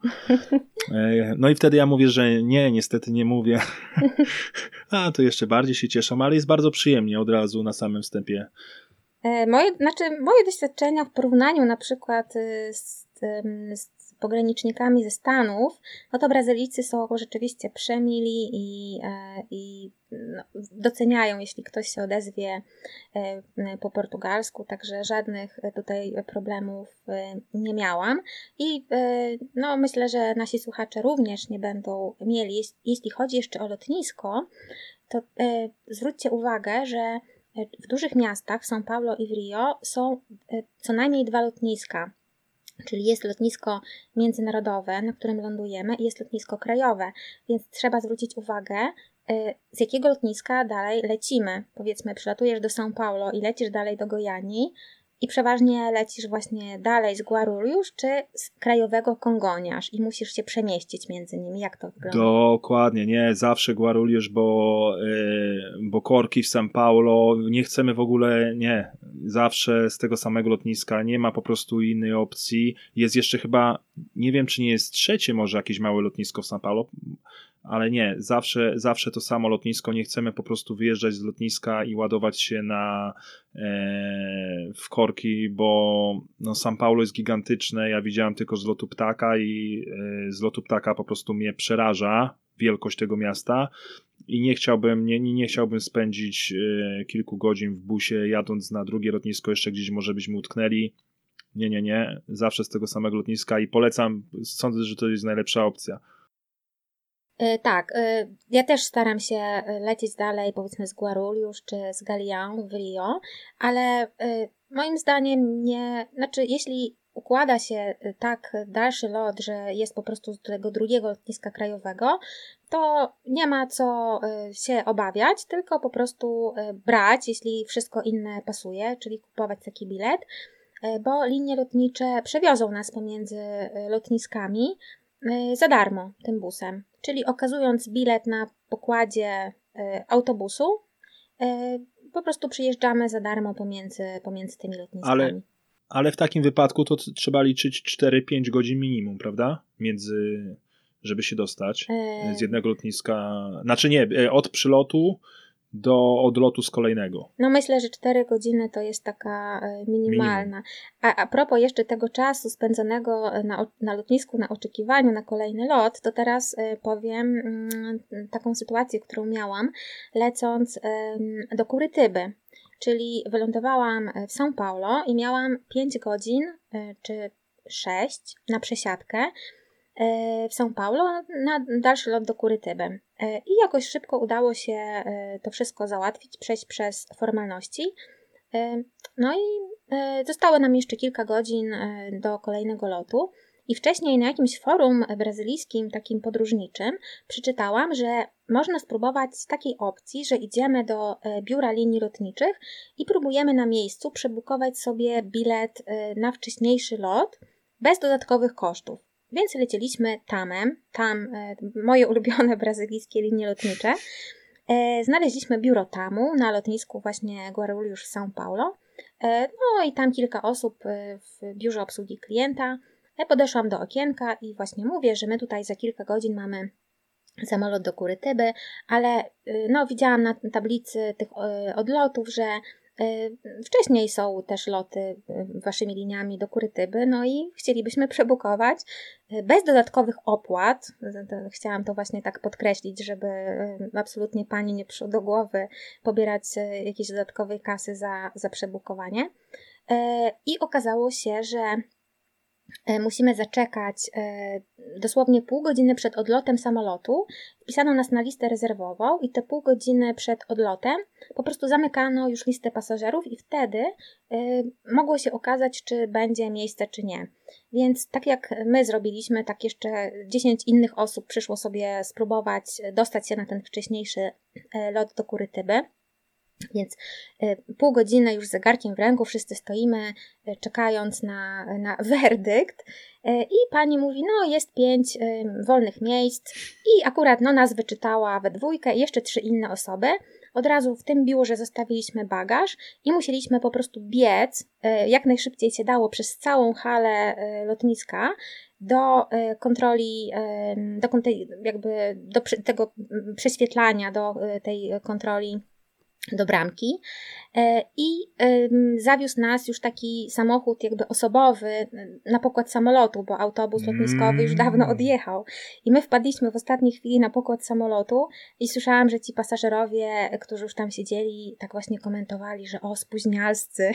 Speaker 2: E, no i wtedy ja mówię, że nie, niestety nie mówię. A, to jeszcze bardziej się cieszą, ale jest bardzo przyjemnie przyjemnie od razu na samym wstępie.
Speaker 1: E, moje, znaczy, moje doświadczenia w porównaniu na przykład y, z, z pogranicznikami ze Stanów, no to Brazylijcy są rzeczywiście przemili i, e, i no, doceniają, jeśli ktoś się odezwie e, po portugalsku, także żadnych tutaj problemów nie miałam. I no, myślę, że nasi słuchacze również nie będą mieli. Jeśli chodzi jeszcze o lotnisko, to e, zwróćcie uwagę, że e, w dużych miastach, w São Paulo i w Rio, są e, co najmniej dwa lotniska. Czyli jest lotnisko międzynarodowe, na którym lądujemy, i jest lotnisko krajowe, więc trzeba zwrócić uwagę, z jakiego lotniska dalej lecimy. Powiedzmy, przylatujesz do São Paulo i lecisz dalej do Gojani, i przeważnie lecisz właśnie dalej z Guarulhos czy z krajowego Kongoniarz i musisz się przemieścić między nimi. Jak to wygląda?
Speaker 2: Dokładnie, nie, zawsze Guarulhos, bo, yy, bo korki w São Paulo, nie chcemy w ogóle, nie, zawsze z tego samego lotniska, nie ma po prostu innej opcji. Jest jeszcze chyba, nie wiem czy nie jest trzecie może jakieś małe lotnisko w São Paulo, ale nie, zawsze, zawsze to samo lotnisko, nie chcemy po prostu wyjeżdżać z lotniska i ładować się na e, w korki, bo no, São Paulo jest gigantyczne, ja widziałem tylko z lotu ptaka i e, z lotu ptaka po prostu mnie przeraża wielkość tego miasta i nie chciałbym, nie, nie chciałbym spędzić e, kilku godzin w busie jadąc na drugie lotnisko, jeszcze gdzieś może byśmy utknęli. Nie, nie, nie, zawsze z tego samego lotniska i polecam, sądzę, że to jest najlepsza opcja.
Speaker 1: E, tak, e, ja też staram się e, lecieć dalej, powiedzmy z Guarulhos czy z Galian w Rio, ale moim zdaniem nie, znaczy jeśli układa się tak dalszy lot, że jest po prostu z tego drugiego lotniska krajowego, to nie ma co się obawiać, tylko po prostu brać, jeśli wszystko inne pasuje, czyli kupować taki bilet, bo linie lotnicze przewiozą nas pomiędzy lotniskami za darmo tym busem czyli okazując bilet na pokładzie e, autobusu, e, po prostu przyjeżdżamy za darmo pomiędzy, pomiędzy tymi lotniskami.
Speaker 2: Ale, ale w takim wypadku to trzeba liczyć 4-5 godzin minimum, prawda? Między, żeby się dostać e... z jednego lotniska, znaczy nie, e, od przylotu do odlotu z kolejnego.
Speaker 1: No myślę, że 4 godziny to jest taka e, minimalna. A, a propos jeszcze tego czasu spędzonego na, na lotnisku, na oczekiwaniu na kolejny lot, to teraz e, powiem mm, taką sytuację, którą miałam lecąc do Kurytyby. Czyli wylądowałam w São Paulo i miałam 5 godzin e, czy 6 na przesiadkę w São Paulo na dalszy lot do Kurytyby. I jakoś szybko udało się to wszystko załatwić, przejść przez formalności. No i zostało nam jeszcze kilka godzin do kolejnego lotu. I wcześniej na jakimś forum brazylijskim, takim podróżniczym, przeczytałam, że można spróbować takiej opcji, że idziemy do e, biura linii lotniczych i próbujemy na miejscu przebukować sobie bilet e, na wcześniejszy lot bez dodatkowych kosztów. Więc lecieliśmy tamem, tam e, moje ulubione brazylijskie linie lotnicze. Znaleźliśmy biuro tamu na lotnisku właśnie Guarulhos w São Paulo. No i tam kilka osób w biurze obsługi klienta. Podeszłam do okienka i właśnie mówię, że my tutaj za kilka godzin mamy samolot do Kurytyby, ale no, widziałam na tablicy tych odlotów, że wcześniej są też loty waszymi liniami do Kurytyby, no i chcielibyśmy przebukować bez dodatkowych opłat. Chciałam to właśnie tak podkreślić, żeby absolutnie pani nie przyszło do głowy pobierać jakiejś dodatkowej kasy za, za przebukowanie. I okazało się, że E, musimy zaczekać e, dosłownie pół godziny przed odlotem samolotu. Wpisano nas na listę rezerwową i te pół godziny przed odlotem po prostu zamykano już listę pasażerów i wtedy e, mogło się okazać, czy będzie miejsce, czy nie. Więc tak jak my zrobiliśmy, tak jeszcze 10 innych osób przyszło sobie spróbować dostać się na ten wcześniejszy lot do Kurytyby. Więc e, pół godziny już zegarkiem w ręku, wszyscy stoimy, e, czekając na, na werdykt. E, I pani mówi: No, jest pięć wolnych miejsc, i akurat no, nas wyczytała we dwójkę, jeszcze trzy inne osoby. Od razu w tym biurze zostawiliśmy bagaż i musieliśmy po prostu biec, jak najszybciej się dało, przez całą halę lotniska do kontroli, do, jakby do tego prześwietlania, do tej kontroli do bramki e, i zawiózł nas już taki samochód jakby osobowy na pokład samolotu, bo autobus lotniskowy już dawno mm. odjechał. I my wpadliśmy w ostatniej chwili na pokład samolotu i słyszałam, że ci pasażerowie, którzy już tam siedzieli, tak właśnie komentowali, że o, spóźnialscy.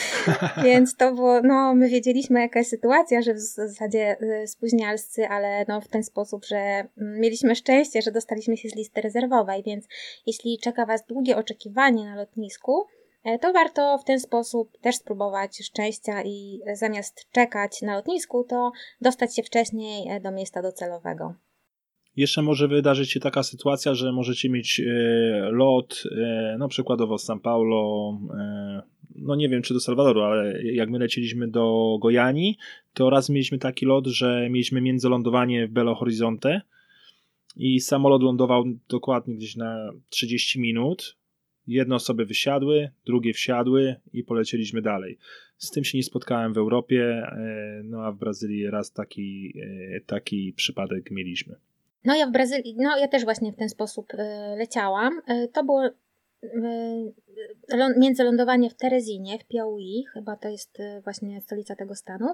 Speaker 1: Więc to było, no my wiedzieliśmy jaka jest sytuacja, że w zasadzie y, spóźnialscy, ale no w ten sposób, że mm, mieliśmy szczęście, że dostaliśmy się z listy rezerwowej, więc jeśli czeka Was długie oczekiwanie oczekiwanie na lotnisku, e, to warto w ten sposób też spróbować szczęścia i zamiast czekać na lotnisku, to dostać się wcześniej e, do miejsca docelowego.
Speaker 2: Jeszcze może wydarzyć się taka sytuacja, że możecie mieć e, lot, no przykładowo z São Paulo, no nie wiem czy do Salwadoru, ale jak my leciliśmy do Gojani, to raz mieliśmy taki lot, że mieliśmy międzylądowanie w Belo Horizonte i samolot lądował dokładnie gdzieś na 30 minut, Jedne osoby wysiadły, drugie wsiadły i polecieliśmy dalej. Z tym się nie spotkałem w Europie, e, no a w Brazylii raz taki, e, taki przypadek mieliśmy.
Speaker 1: No ja w Brazylii, no ja też właśnie w ten sposób e, leciałam. To było międzylądowanie w Terezinie, w Piauí, chyba to jest właśnie stolica tego stanu.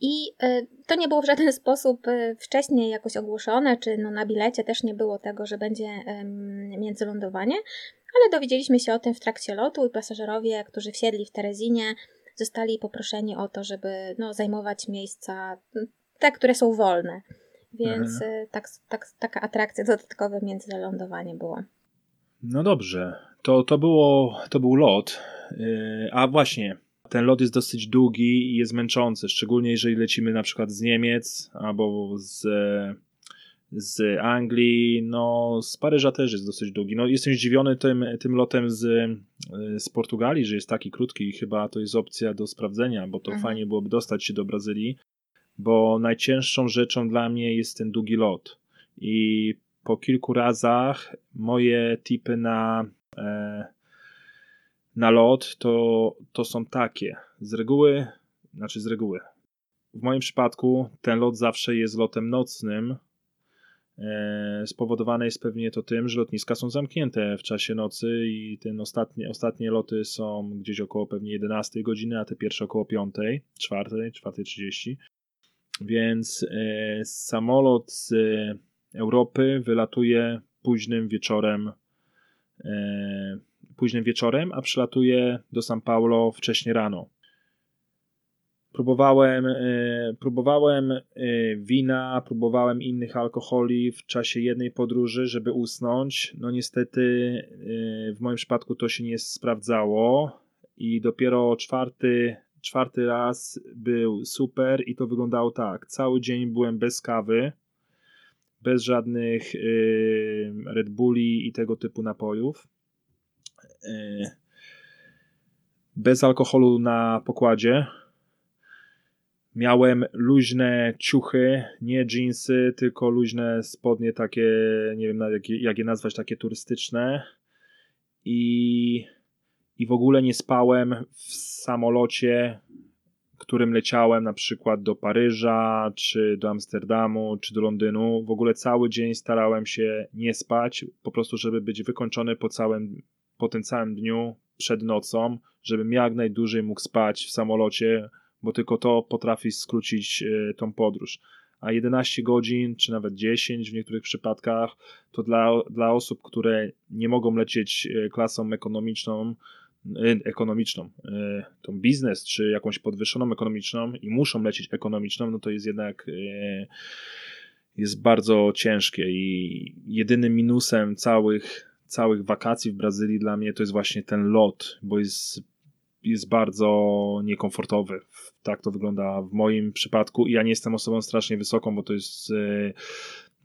Speaker 1: I e, to nie było w żaden sposób e, wcześniej jakoś ogłoszone, czy no na bilecie też nie było tego, że będzie międzylądowanie, ale dowiedzieliśmy się o tym w trakcie lotu i pasażerowie, którzy wsiedli w Terezinie, zostali poproszeni o to, żeby no, zajmować miejsca, te, które są wolne. Więc mhm. E, tak, tak, taka atrakcja dodatkowe międzylądowanie było.
Speaker 2: No dobrze, to, to, było, to był lot. A właśnie, ten lot jest dosyć długi i jest męczący, szczególnie jeżeli lecimy na przykład z Niemiec albo z, z Anglii, no z Paryża też jest dosyć długi. No, jestem zdziwiony tym, tym lotem z, z Portugalii, że jest taki krótki i chyba to jest opcja do sprawdzenia, bo to mhm. fajnie byłoby dostać się do Brazylii, bo najcięższą rzeczą dla mnie jest ten długi lot i po kilku razach moje tipy na e, na lot, to, to są takie. Z reguły, znaczy z reguły. W moim przypadku ten lot zawsze jest lotem nocnym. E, spowodowane jest pewnie to tym, że lotniska są zamknięte w czasie nocy i ten ostatnie, ostatnie loty są gdzieś około pewnie 11 godziny, a te pierwsze około 5, 4, 4.30. Więc e, samolot z Europy wylatuje późnym wieczorem e, późnym wieczorem, a przylatuje do São Paulo wcześnie rano. Próbowałem, próbowałem wina, próbowałem innych alkoholi w czasie jednej podróży, żeby usnąć. No niestety w moim przypadku to się nie sprawdzało i dopiero czwarty, czwarty raz był super i to wyglądało tak. Cały dzień byłem bez kawy, bez żadnych Red Bulli i tego typu napojów. Yy, bez alkoholu na pokładzie. Miałem luźne ciuchy, nie jeansy, tylko luźne spodnie takie, nie wiem jak, jak je nazwać, takie turystyczne. I i w ogóle nie spałem w samolocie, którym leciałem na przykład do Paryża, czy do Amsterdamu, czy do Londynu. W ogóle cały dzień starałem się nie spać, po prostu, żeby być wykończony po całym, po tym całym dniu, przed nocą, żebym jak najdłużej mógł spać w samolocie, bo tylko to potrafi skrócić e, tą podróż. A 11 godzin, czy nawet 10 w niektórych przypadkach, to dla, dla osób, które nie mogą lecieć e, klasą ekonomiczną, Y, ekonomiczną, tą biznes, czy jakąś podwyższoną ekonomiczną i muszą lecieć ekonomiczną, no to jest jednak jest bardzo ciężkie i jedynym minusem całych, całych wakacji w Brazylii dla mnie to jest właśnie ten lot, bo jest, jest bardzo niekomfortowy. Tak to wygląda w moim przypadku i ja nie jestem osobą strasznie wysoką, bo to jest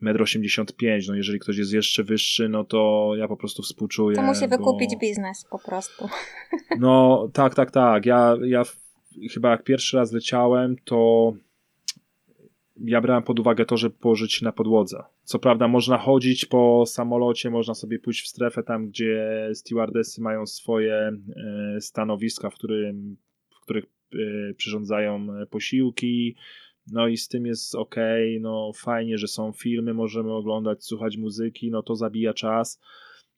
Speaker 2: 1,85 m. No jeżeli ktoś jest jeszcze wyższy, no to ja po prostu współczuję.
Speaker 1: To musi wykupić biznes po prostu.
Speaker 2: No tak, tak, tak. Ja, ja chyba jak pierwszy raz leciałem, to ja brałem pod uwagę to, żeby położyć się na podłodze. Co prawda można chodzić po samolocie, można sobie pójść w strefę tam, gdzie stewardessy mają swoje e, stanowiska, w, którym, w których e, przyrządzają posiłki, no i z tym jest ok, no fajnie, że są filmy, możemy oglądać, słuchać muzyki, no to zabija czas,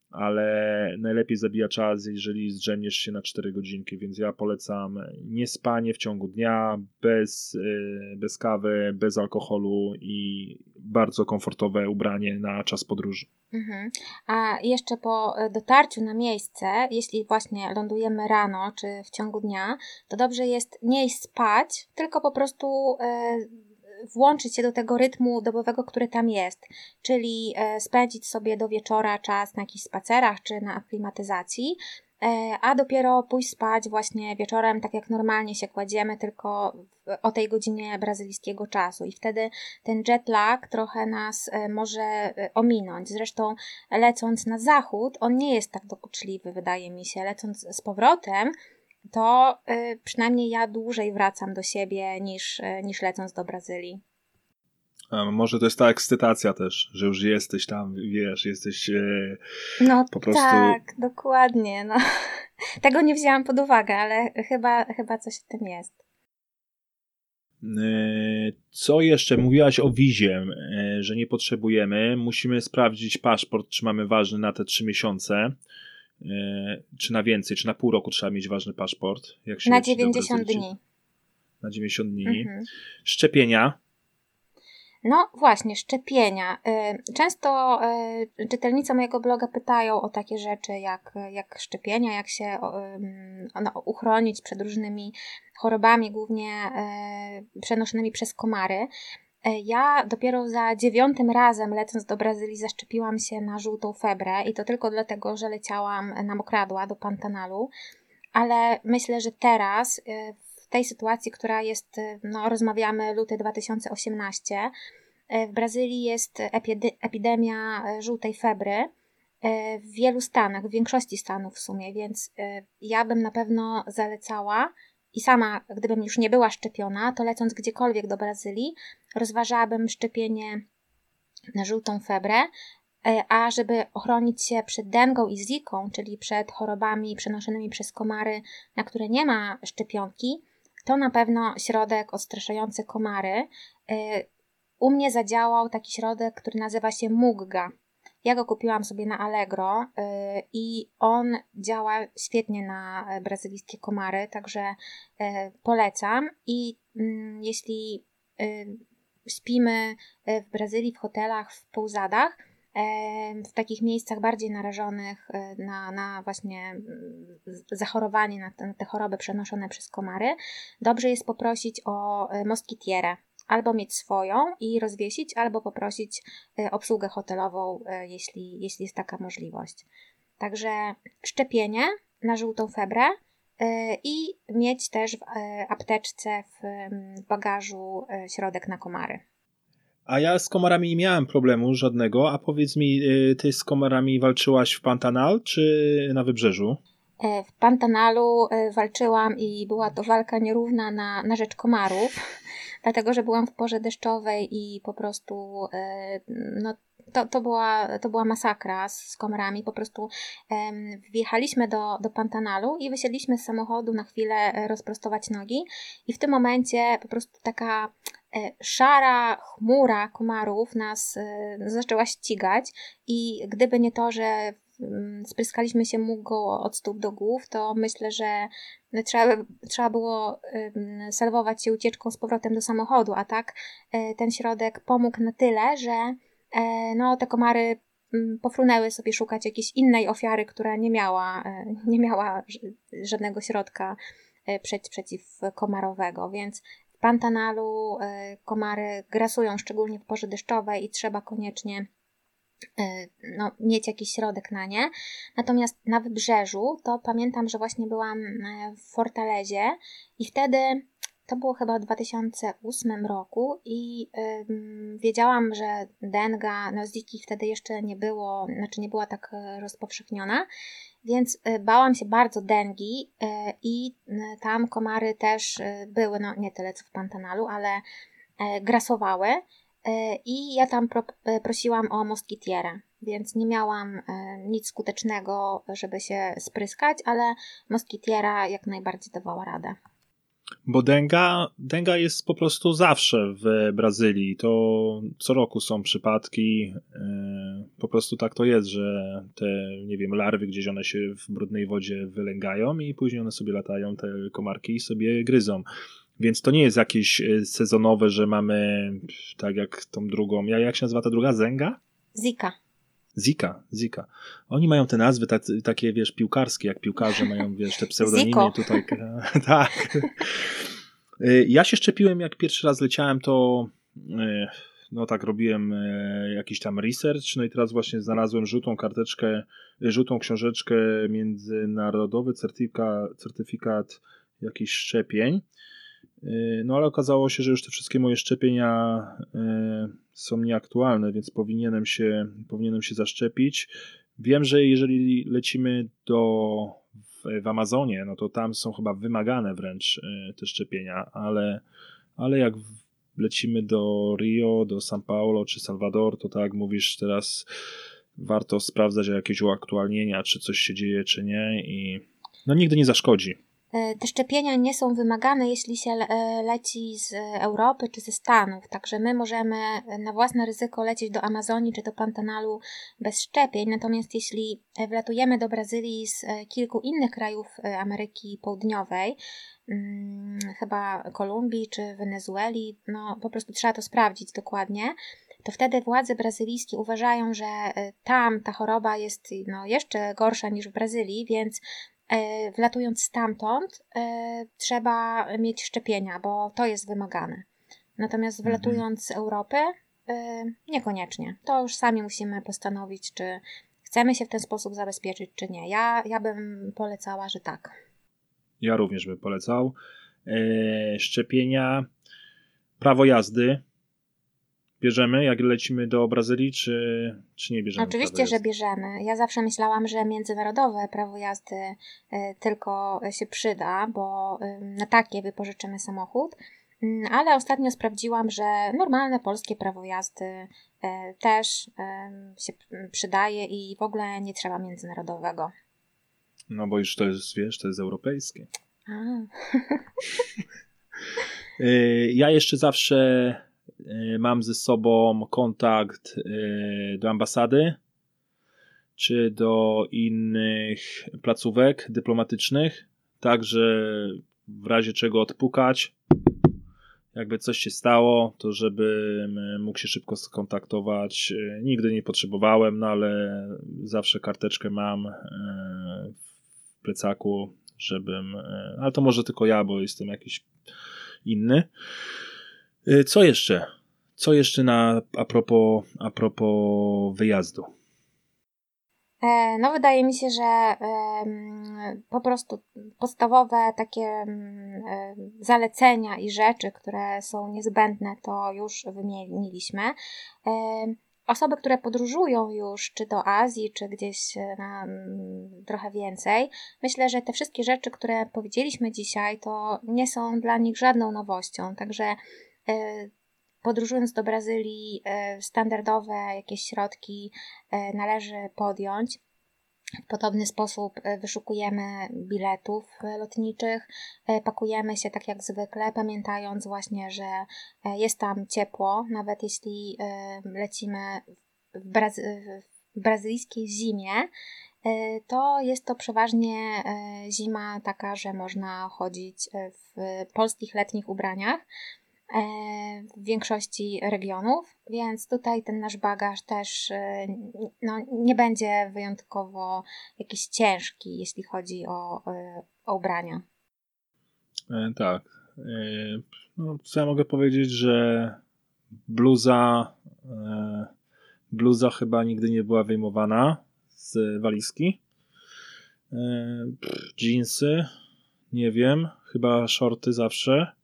Speaker 2: ale najlepiej zabija czas, jeżeli zdrzemniesz się na 4 godzinki, więc ja polecam nie spanie w ciągu dnia, bez, y, bez kawy, bez alkoholu i bardzo komfortowe ubranie na czas podróży.
Speaker 1: Mhm. A jeszcze po dotarciu na miejsce, jeśli właśnie lądujemy rano czy w ciągu dnia, to dobrze jest nie spać, tylko po prostu e, włączyć się do tego rytmu dobowego, który tam jest, czyli e, spędzić sobie do wieczora czas na jakichś spacerach czy na aklimatyzacji, e, a dopiero pójść spać właśnie wieczorem, tak jak normalnie się kładziemy, tylko o tej godzinie brazylijskiego czasu. I wtedy ten jet lag trochę nas e, może ominąć. Zresztą lecąc na zachód, on nie jest tak dokuczliwy, wydaje mi się. Lecąc z powrotem, to y, przynajmniej ja dłużej wracam do siebie niż, y, niż lecąc do Brazylii.
Speaker 2: A może to jest ta ekscytacja też, że już jesteś tam, wiesz, jesteś e, no, po prostu...
Speaker 1: tak, dokładnie. No. Tego nie wzięłam pod uwagę, ale chyba, chyba coś w tym jest.
Speaker 2: E, co jeszcze? Mówiłaś o wizie, e, że nie potrzebujemy. Musimy sprawdzić paszport, czy mamy ważny na te trzy miesiące. E, czy na więcej, czy na pół roku trzeba mieć ważny paszport?
Speaker 1: Jak się na 90 dni.
Speaker 2: Na 90 dni. Mhm. Szczepienia.
Speaker 1: No właśnie, szczepienia. E, często e, czytelnicy mojego bloga pytają o takie rzeczy jak, jak szczepienia, jak się no, uchronić przed różnymi chorobami, głównie przenoszonymi przez komary. E, ja dopiero za dziewiątym razem lecąc do Brazylii zaszczepiłam się na żółtą febrę i to tylko dlatego, że leciałam na mokradła do Pantanalu, ale myślę, że teraz e, w tej sytuacji, która jest, e, no rozmawiamy luty 2018, w Brazylii jest epidemia żółtej febry w wielu stanach, w większości stanów w sumie, więc ja bym na pewno zalecała i sama, gdybym już nie była szczepiona, to lecąc gdziekolwiek do Brazylii, rozważałabym szczepienie na żółtą febrę, e, a żeby ochronić się przed dengą i ziką, czyli przed chorobami przenoszonymi przez komary, na które nie ma szczepionki, to na pewno środek odstraszający komary. E, u mnie zadziałał taki środek, który nazywa się Mugga. Ja go kupiłam sobie na Allegro y, i on działa świetnie na brazylijskie komary, także y, polecam. I mm, jeśli y, śpimy w Brazylii w hotelach w półzadach, w takich miejscach bardziej narażonych na, na właśnie mm, zachorowanie, na te, te choroby przenoszone przez komary, dobrze jest poprosić o moskitierę albo mieć swoją i rozwiesić, albo poprosić obsługę hotelową, jeśli, jeśli jest taka możliwość. Także szczepienie na żółtą febrę e, i mieć też w e, apteczce w bagażu e, środek na komary.
Speaker 2: A ja z komarami nie miałem problemu żadnego, a powiedz mi, ty z komarami walczyłaś w Pantanal czy na wybrzeżu?
Speaker 1: W Pantanalu walczyłam i była to walka nierówna na, na rzecz komarów, dlatego że byłam w porze deszczowej i po prostu no, to, to, była, to była masakra z, z komarami. Po prostu um, wjechaliśmy do, do Pantanalu i wysiedliśmy z samochodu na chwilę e, rozprostować nogi i w tym momencie po prostu taka e, szara chmura komarów nas e, zaczęła ścigać i gdyby nie to, że spryskaliśmy się mugą od stóp do głów, to myślę, że trzeba, trzeba było salwować się ucieczką z powrotem do samochodu, a tak ten środek pomógł na tyle, że E, no te komary mm, pofrunęły sobie szukać jakiejś innej ofiary, która nie miała, e, nie miała żadnego środka e, przeciwkomarowego, więc w Pantanalu komary grasują szczególnie w porze deszczowej i trzeba koniecznie no, mieć jakiś środek na nie. Natomiast na wybrzeżu to pamiętam, że właśnie byłam w Fortalezie i wtedy to było chyba w 2008 roku i wiedziałam, że denga, no ziki wtedy jeszcze nie było, znaczy nie była tak e, rozpowszechniona, więc y, bałam się bardzo dengi y, i y, tam komary też były, no nie tyle co w Pantanalu, ale grasowały i ja tam pro, prosiłam o moskitierę, więc nie miałam nic skutecznego, żeby się spryskać, ale moskitiera jak najbardziej dawała radę.
Speaker 2: Bo denga, denga jest po prostu zawsze w Brazylii. To co roku są przypadki. E, po prostu tak to jest, że te, nie wiem, larwy gdzieś one się w brudnej wodzie wylęgają i później one sobie latają, te komarki i sobie gryzą. Więc to nie jest jakieś e, sezonowe, że mamy tak jak tą drugą. Jak się nazywa ta druga? Zenga?
Speaker 1: Zika.
Speaker 2: Zika, Zika. Oni mają te nazwy tak, takie, wiesz, piłkarskie, jak piłkarze mają, wiesz, te pseudonimy Ziko. tutaj. tak. Y, ja się szczepiłem, jak pierwszy raz leciałem, to y, no tak, robiłem jakiś tam research, no i teraz właśnie znalazłem żółtą karteczkę, żółtą książeczkę międzynarodowy certyfikat, certyfikat jakichś szczepień. No ale okazało się, że już te wszystkie moje szczepienia są nieaktualne, więc powinienem się, powinienem się zaszczepić. Wiem, że jeżeli lecimy do w, w Amazonie, no to tam są chyba wymagane wręcz e, te szczepienia, ale, ale jak lecimy do Rio, do São Paulo czy Salvador, to tak jak mówisz teraz warto sprawdzać jakieś uaktualnienia, czy coś się dzieje, czy nie i no nigdy nie zaszkodzi.
Speaker 1: E, te szczepienia nie są wymagane, jeśli się e, leci z Europy czy ze Stanów, także my możemy na własne ryzyko lecieć do Amazonii czy do Pantanalu bez szczepień. Natomiast jeśli wlatujemy do Brazylii z e, kilku innych krajów Ameryki Południowej, hmm, chyba Kolumbii czy Wenezueli, no po prostu trzeba to sprawdzić dokładnie to wtedy władze brazylijskie uważają, że tam ta choroba jest no, jeszcze gorsza niż w Brazylii, więc wlatując stamtąd, e, trzeba mieć szczepienia, bo to jest wymagane. Natomiast mhm. wlatując z Europy, e, niekoniecznie. To już sami musimy postanowić, czy chcemy się w ten sposób zabezpieczyć, czy nie. Ja, ja bym polecała, że tak.
Speaker 2: Ja również bym polecał. szczepienia, prawo jazdy bierzemy, jak lecimy do Brazylii, czy, czy nie bierzemy?
Speaker 1: Oczywiście, że bierzemy. Ja zawsze myślałam, że międzynarodowe prawo jazdy e, tylko się przyda, bo na takie wypożyczymy samochód. Mm, ale ostatnio sprawdziłam, że normalne polskie prawo jazdy e, też się przydaje i w ogóle nie trzeba międzynarodowego.
Speaker 2: No bo już to jest, wiesz, to jest europejskie. E, ja jeszcze zawsze mam ze sobą kontakt y, do ambasady czy do innych placówek dyplomatycznych, tak że w razie czego odpukać, jakby coś się stało, to żebym mógł się szybko skontaktować. Nigdy nie potrzebowałem, no ale zawsze karteczkę mam w plecaku, żebym. Ale to może tylko ja, bo jestem jakiś inny. Co jeszcze? Co jeszcze na, a, propos, a propos wyjazdu?
Speaker 1: E, no, wydaje mi się, że po prostu podstawowe takie e, zalecenia i rzeczy, które są niezbędne, to już wymieniliśmy. E, osoby, które podróżują już, czy do Azji, czy gdzieś na trochę więcej, myślę, że te wszystkie rzeczy, które powiedzieliśmy dzisiaj, to nie są dla nich żadną nowością. Także podróżując do Brazylii, e, standardowe jakieś środki e, należy podjąć. W podobny sposób e, wyszukujemy biletów lotniczych, pakujemy się tak jak zwykle, pamiętając właśnie, że jest tam ciepło, nawet jeśli lecimy w, Brazy w brazylijskiej zimie, to jest to przeważnie zima taka, że można chodzić w polskich letnich ubraniach. E, w większości regionów, więc tutaj ten nasz bagaż też e, no, nie będzie wyjątkowo jakiś ciężki, jeśli chodzi o, e, o ubrania.
Speaker 2: Tak. No, co ja mogę powiedzieć, że bluza bluza chyba nigdy nie była wyjmowana z walizki. Jeansy, nie wiem, chyba shorty zawsze.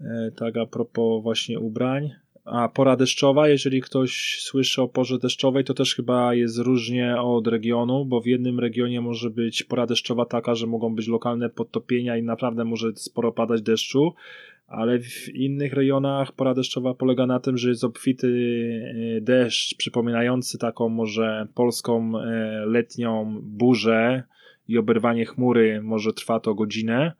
Speaker 2: E, tak a propos właśnie ubrań. A pora deszczowa, jeżeli ktoś słyszy o porze deszczowej, to też chyba jest różnie od regionu, bo w jednym regionie może być pora deszczowa taka, że mogą być lokalne podtopienia i naprawdę może sporo padać deszczu, ale w innych rejonach pora deszczowa polega na tym, że jest obfity e, deszcz, przypominający taką może polską e, letnią burzę i oberwanie chmury może trwa to godzinę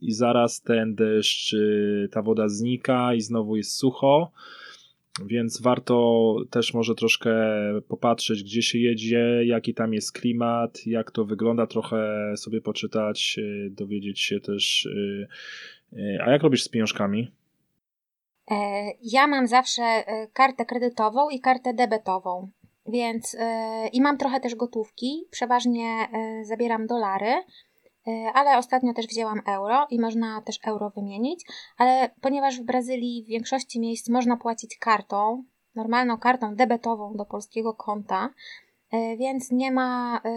Speaker 2: i zaraz ten deszcz, y, ta woda znika i znowu jest sucho. Więc warto też może troszkę popatrzeć, gdzie się jedzie, jaki tam jest klimat, jak to wygląda, trochę sobie poczytać, y, dowiedzieć się też. Y, a jak robisz z pieniążkami?
Speaker 1: E, ja mam zawsze e, kartę kredytową i kartę debetową, więc e, i mam trochę też gotówki. Przeważnie zabieram dolary ale ostatnio też wzięłam euro i można też euro wymienić, ale ponieważ w Brazylii w większości miejsc można płacić kartą, normalną kartą debetową do polskiego konta, e, więc nie ma e,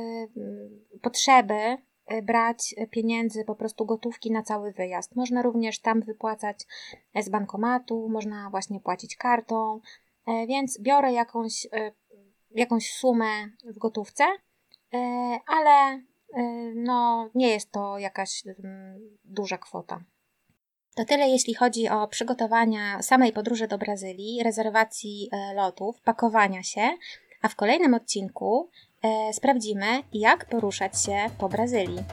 Speaker 1: potrzeby brać pieniędzy, po prostu gotówki na cały wyjazd. Można również tam wypłacać z bankomatu, można właśnie płacić kartą, więc biorę jakąś, jakąś sumę w gotówce, ale no nie jest to jakaś mm, duża kwota. To tyle jeśli chodzi o przygotowania samej podróży do Brazylii, rezerwacji e, lotów, pakowania się, a w kolejnym odcinku e, sprawdzimy, jak poruszać się po Brazylii.